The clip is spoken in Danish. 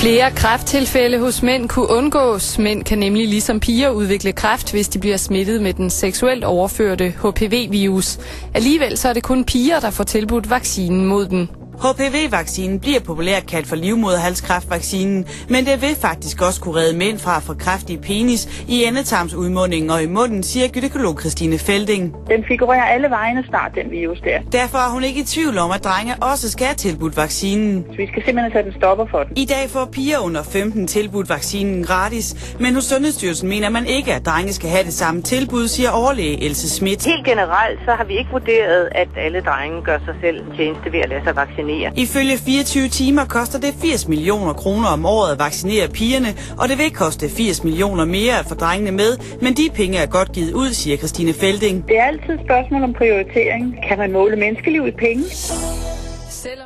Flere kræfttilfælde hos mænd kunne undgås. Mænd kan nemlig ligesom piger udvikle kræft, hvis de bliver smittet med den seksuelt overførte HPV-virus. Alligevel så er det kun piger, der får tilbudt vaccinen mod den. HPV-vaccinen bliver populært kaldt for livmoderhalskræftvaccinen, men det vil faktisk også kunne redde mænd fra at få kræft i penis, i endetarmsudmundingen og i munden, siger gynekolog Christine Felding. Den figurerer alle vegne snart, den virus der. Derfor er hun ikke i tvivl om, at drenge også skal have tilbudt vaccinen. Så vi skal simpelthen sætte en stopper for den. I dag får piger under 15 tilbudt vaccinen gratis, men hos Sundhedsstyrelsen mener man ikke, at drenge skal have det samme tilbud, siger overlæge Else Schmidt. Helt generelt så har vi ikke vurderet, at alle drenge gør sig selv en tjeneste ved at lade sig vaccinere. Ifølge 24 timer koster det 80 millioner kroner om året at vaccinere pigerne, og det vil koste 80 millioner mere at få drengene med, men de penge er godt givet ud, siger Christine Felding. Det er altid et spørgsmål om prioritering. Kan man måle menneskeliv i penge? Selvom